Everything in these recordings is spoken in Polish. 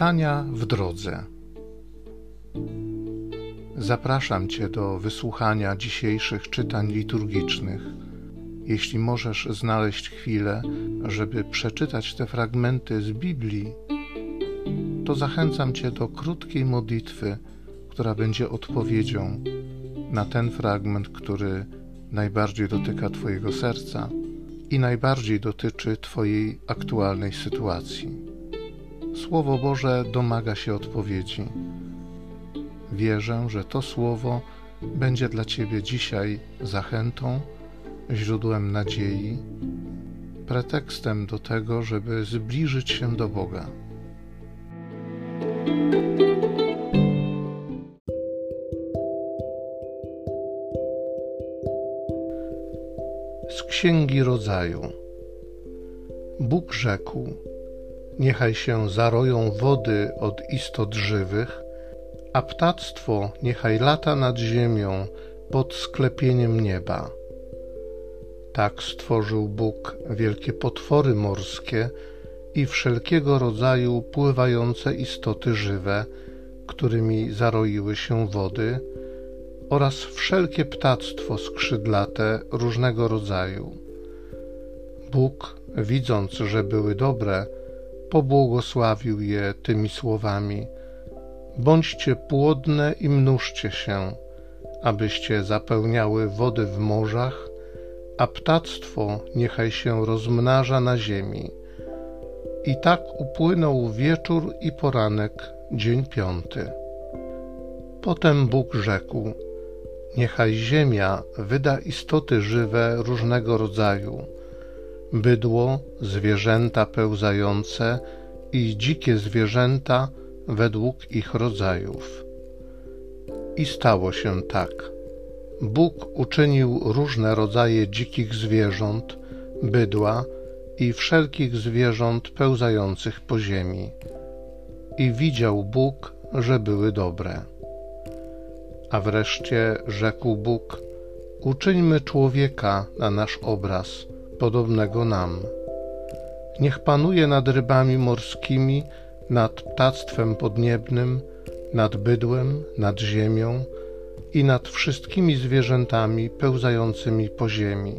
Czytania w drodze. Zapraszam Cię do wysłuchania dzisiejszych czytań liturgicznych. Jeśli możesz znaleźć chwilę, żeby przeczytać te fragmenty z Biblii, to zachęcam Cię do krótkiej modlitwy, która będzie odpowiedzią na ten fragment, który najbardziej dotyka Twojego serca i najbardziej dotyczy Twojej aktualnej sytuacji. Słowo Boże domaga się odpowiedzi. Wierzę, że to Słowo będzie dla Ciebie dzisiaj zachętą, źródłem nadziei, pretekstem do tego, żeby zbliżyć się do Boga. Z Księgi Rodzaju. Bóg rzekł: niechaj się zaroją wody od istot żywych, a ptactwo niechaj lata nad ziemią pod sklepieniem nieba. Tak stworzył Bóg wielkie potwory morskie i wszelkiego rodzaju pływające istoty żywe, którymi zaroiły się wody, oraz wszelkie ptactwo skrzydlate różnego rodzaju. Bóg, widząc, że były dobre, pobłogosławił je tymi słowami: Bądźcie płodne i mnóżcie się, abyście zapełniały wody w morzach, a ptactwo niechaj się rozmnaża na ziemi. I tak upłynął wieczór i poranek, dzień piąty. Potem Bóg rzekł: Niechaj ziemia wyda istoty żywe różnego rodzaju bydło, zwierzęta pełzające i dzikie zwierzęta według ich rodzajów. I stało się tak. Bóg uczynił różne rodzaje dzikich zwierząt, bydła i wszelkich zwierząt pełzających po ziemi. I widział Bóg, że były dobre. A wreszcie rzekł Bóg: Uczyńmy człowieka na nasz obraz podobnego nam. Niech panuje nad rybami morskimi, nad ptactwem podniebnym, nad bydłem, nad ziemią i nad wszystkimi zwierzętami pełzającymi po ziemi.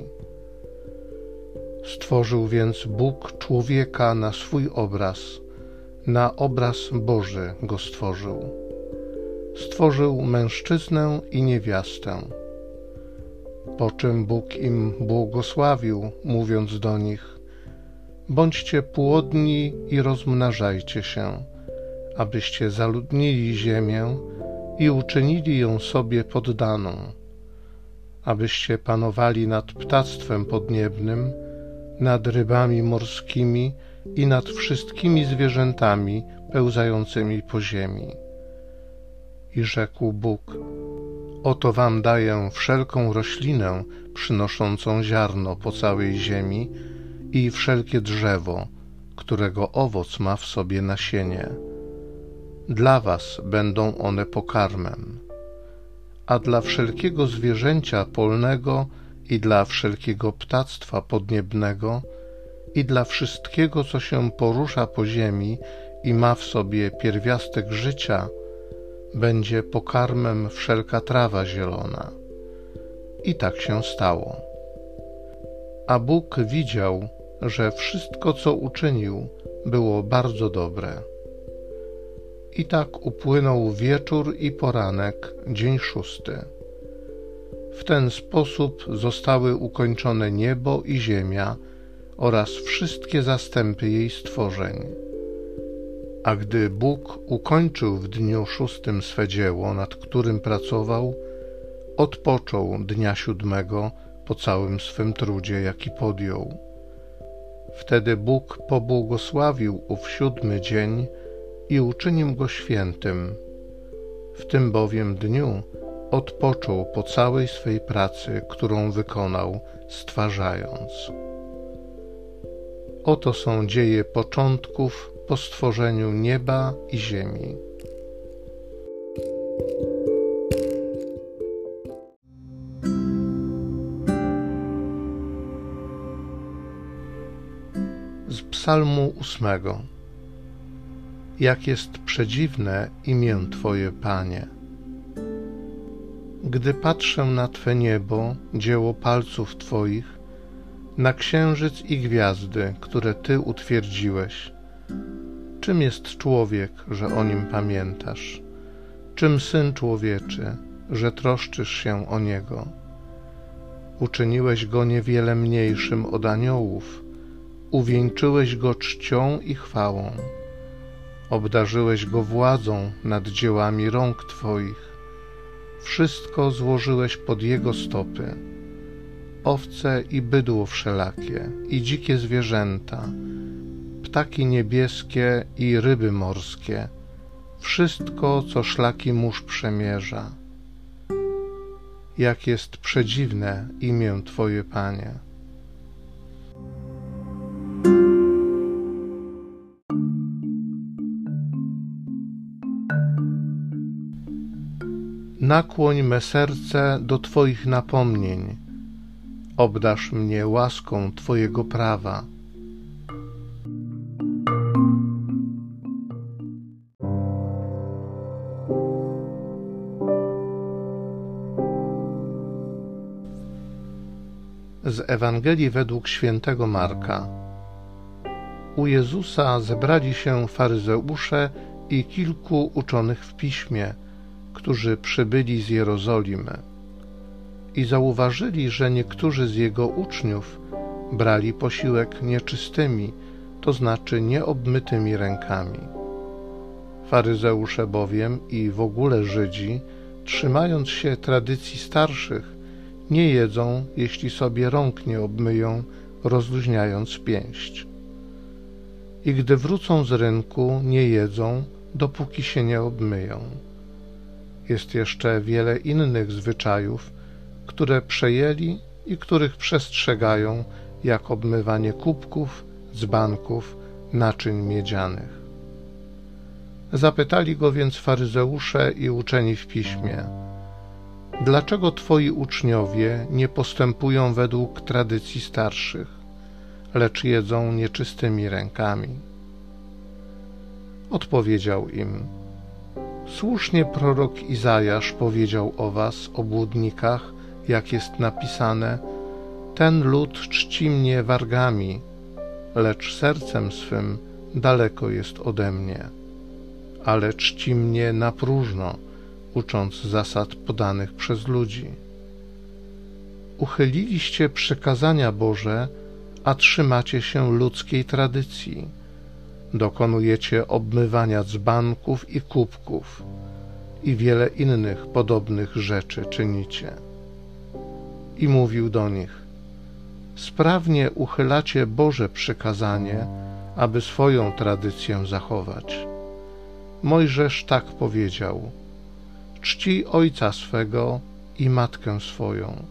Stworzył więc Bóg człowieka na swój obraz, na obraz Boży go stworzył. Stworzył mężczyznę i niewiastę po czym Bóg im błogosławił, mówiąc do nich: Bądźcie płodni i rozmnażajcie się, abyście zaludnili ziemię i uczynili ją sobie poddaną, abyście panowali nad ptactwem podniebnym, nad rybami morskimi i nad wszystkimi zwierzętami pełzającymi po ziemi. I rzekł Bóg: Oto wam daję wszelką roślinę przynoszącą ziarno po całej ziemi i wszelkie drzewo, którego owoc ma w sobie nasienie. Dla was będą one pokarmem. A dla wszelkiego zwierzęcia polnego i dla wszelkiego ptactwa podniebnego i dla wszystkiego, co się porusza po ziemi i ma w sobie pierwiastek życia – będzie pokarmem wszelka trawa zielona. I tak się stało. A Bóg widział, że wszystko, co uczynił, było bardzo dobre. I tak upłynął wieczór i poranek, dzień szósty. W ten sposób zostały ukończone niebo i ziemia oraz wszystkie zastępy jej stworzeń. A gdy Bóg ukończył w dniu szóstym swe dzieło, nad którym pracował, odpoczął dnia siódmego po całym swym trudzie, jaki podjął. Wtedy Bóg pobłogosławił ów siódmy dzień i uczynił go świętym. W tym bowiem dniu odpoczął po całej swej pracy, którą wykonał, stwarzając. Oto są dzieje początków po stworzeniu nieba i ziemi. Z Psalmu ósmego. jak jest przedziwne imię Twoje, Panie. Gdy patrzę na Twe niebo, dzieło palców Twoich, na księżyc i gwiazdy, które Ty utwierdziłeś, czym jest człowiek, że o nim pamiętasz? Czym syn człowieczy, że troszczysz się o niego? Uczyniłeś go niewiele mniejszym od aniołów, uwieńczyłeś go czcią i chwałą, obdarzyłeś go władzą nad dziełami rąk Twoich, wszystko złożyłeś pod jego stopy, owce i bydło wszelakie, i dzikie zwierzęta, ptaki niebieskie i ryby morskie, wszystko, co szlaki mórz przemierza. Jak jest przedziwne imię Twoje, Panie. Nakłoń me serce do Twoich napomnień, obdasz mnie łaską Twojego prawa. Z Ewangelii według świętego Marka. U Jezusa zebrali się faryzeusze i kilku uczonych w piśmie, którzy przybyli z Jerozolimy i zauważyli, że niektórzy z jego uczniów brali posiłek nieczystymi, to znaczy nieobmytymi rękami. Faryzeusze bowiem i w ogóle Żydzi, trzymając się tradycji starszych, nie jedzą, jeśli sobie rąk nie obmyją, rozluźniając pięść. I gdy wrócą z rynku, nie jedzą, dopóki się nie obmyją. Jest jeszcze wiele innych zwyczajów, które przejęli i których przestrzegają, jak obmywanie kubków, dzbanków, naczyń miedzianych. Zapytali go więc faryzeusze i uczeni w piśmie: Dlaczego twoi uczniowie nie postępują według tradycji starszych, lecz jedzą nieczystymi rękami? Odpowiedział im: Słusznie prorok Izajasz powiedział o was, obłudnikach, jak jest napisane: Ten lud czci mnie wargami, lecz sercem swym daleko jest ode mnie, ale czci mnie na próżno ucząc zasad podanych przez ludzi. Uchyliliście przykazania Boże, a trzymacie się ludzkiej tradycji. Dokonujecie obmywania dzbanków i kubków i wiele innych podobnych rzeczy czynicie. I mówił do nich: Sprawnie uchylacie Boże przykazanie, aby swoją tradycję zachować. Mojżesz tak powiedział: czci ojca swego i matkę swoją.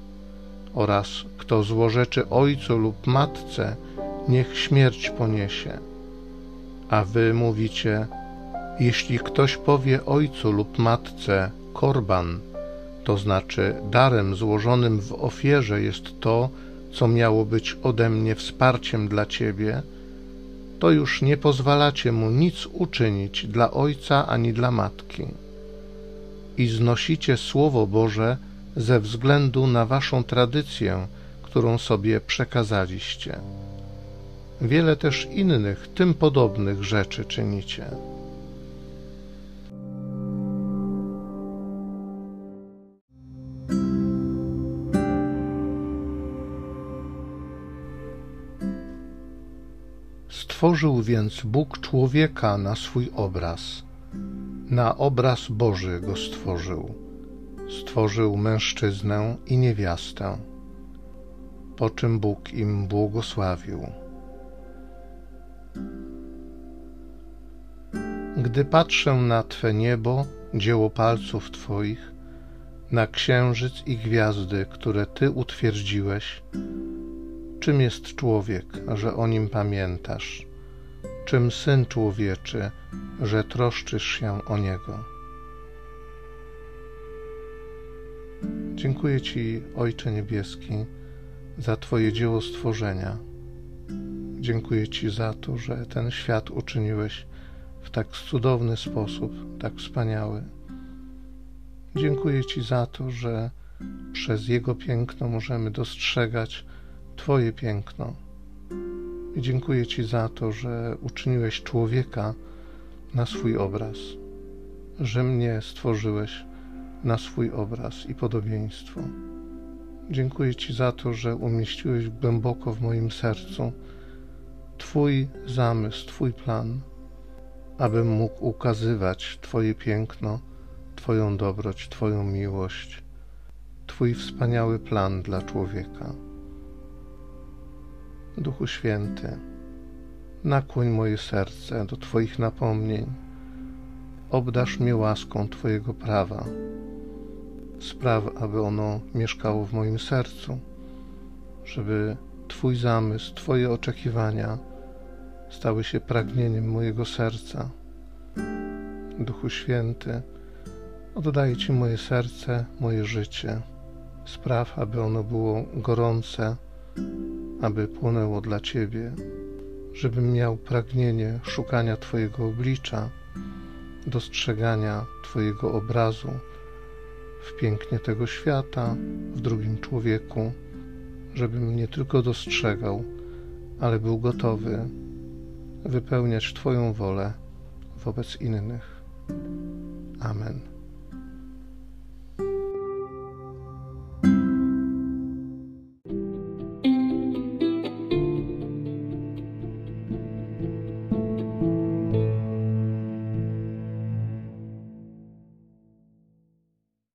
Oraz kto złorzeczy ojcu lub matce, niech śmierć poniesie. A wy mówicie, jeśli ktoś powie ojcu lub matce korban, to znaczy darem złożonym w ofierze jest to, co miało być ode mnie wsparciem dla ciebie, to już nie pozwalacie mu nic uczynić dla ojca ani dla matki i znosicie Słowo Boże ze względu na waszą tradycję, którą sobie przekazaliście. Wiele też innych, tym podobnych rzeczy czynicie. Stworzył więc Bóg człowieka na swój obraz na obraz Boży go stworzył. Stworzył mężczyznę i niewiastę, po czym Bóg im błogosławił. Gdy patrzę na Twe niebo, dzieło palców Twoich, na księżyc i gwiazdy, które Ty utwierdziłeś, czym jest człowiek, że o nim pamiętasz? Czym Syn Człowieczy, że troszczysz się o Niego. Dziękuję Ci, Ojcze Niebieski, za Twoje dzieło stworzenia. Dziękuję Ci za to, że ten świat uczyniłeś w tak cudowny sposób, tak wspaniały. Dziękuję Ci za to, że przez Jego piękno możemy dostrzegać Twoje piękno. Dziękuję Ci za to, że uczyniłeś człowieka na swój obraz, że mnie stworzyłeś na swój obraz i podobieństwo. Dziękuję Ci za to, że umieściłeś głęboko w moim sercu Twój zamysł, Twój plan, abym mógł ukazywać Twoje piękno, Twoją dobroć, Twoją miłość, Twój wspaniały plan dla człowieka. Duchu Święty, nakłoń moje serce do Twoich napomnień, obdasz mnie łaską Twojego prawa. Spraw, aby ono mieszkało w moim sercu, żeby Twój zamysł, Twoje oczekiwania stały się pragnieniem mojego serca. Duchu Święty, oddaję Ci moje serce, moje życie. Spraw, aby ono było gorące, aby płonęło dla Ciebie, żebym miał pragnienie szukania Twojego oblicza, dostrzegania Twojego obrazu w pięknie tego świata, w drugim człowieku, żebym nie tylko dostrzegał, ale był gotowy wypełniać Twoją wolę wobec innych. Amen.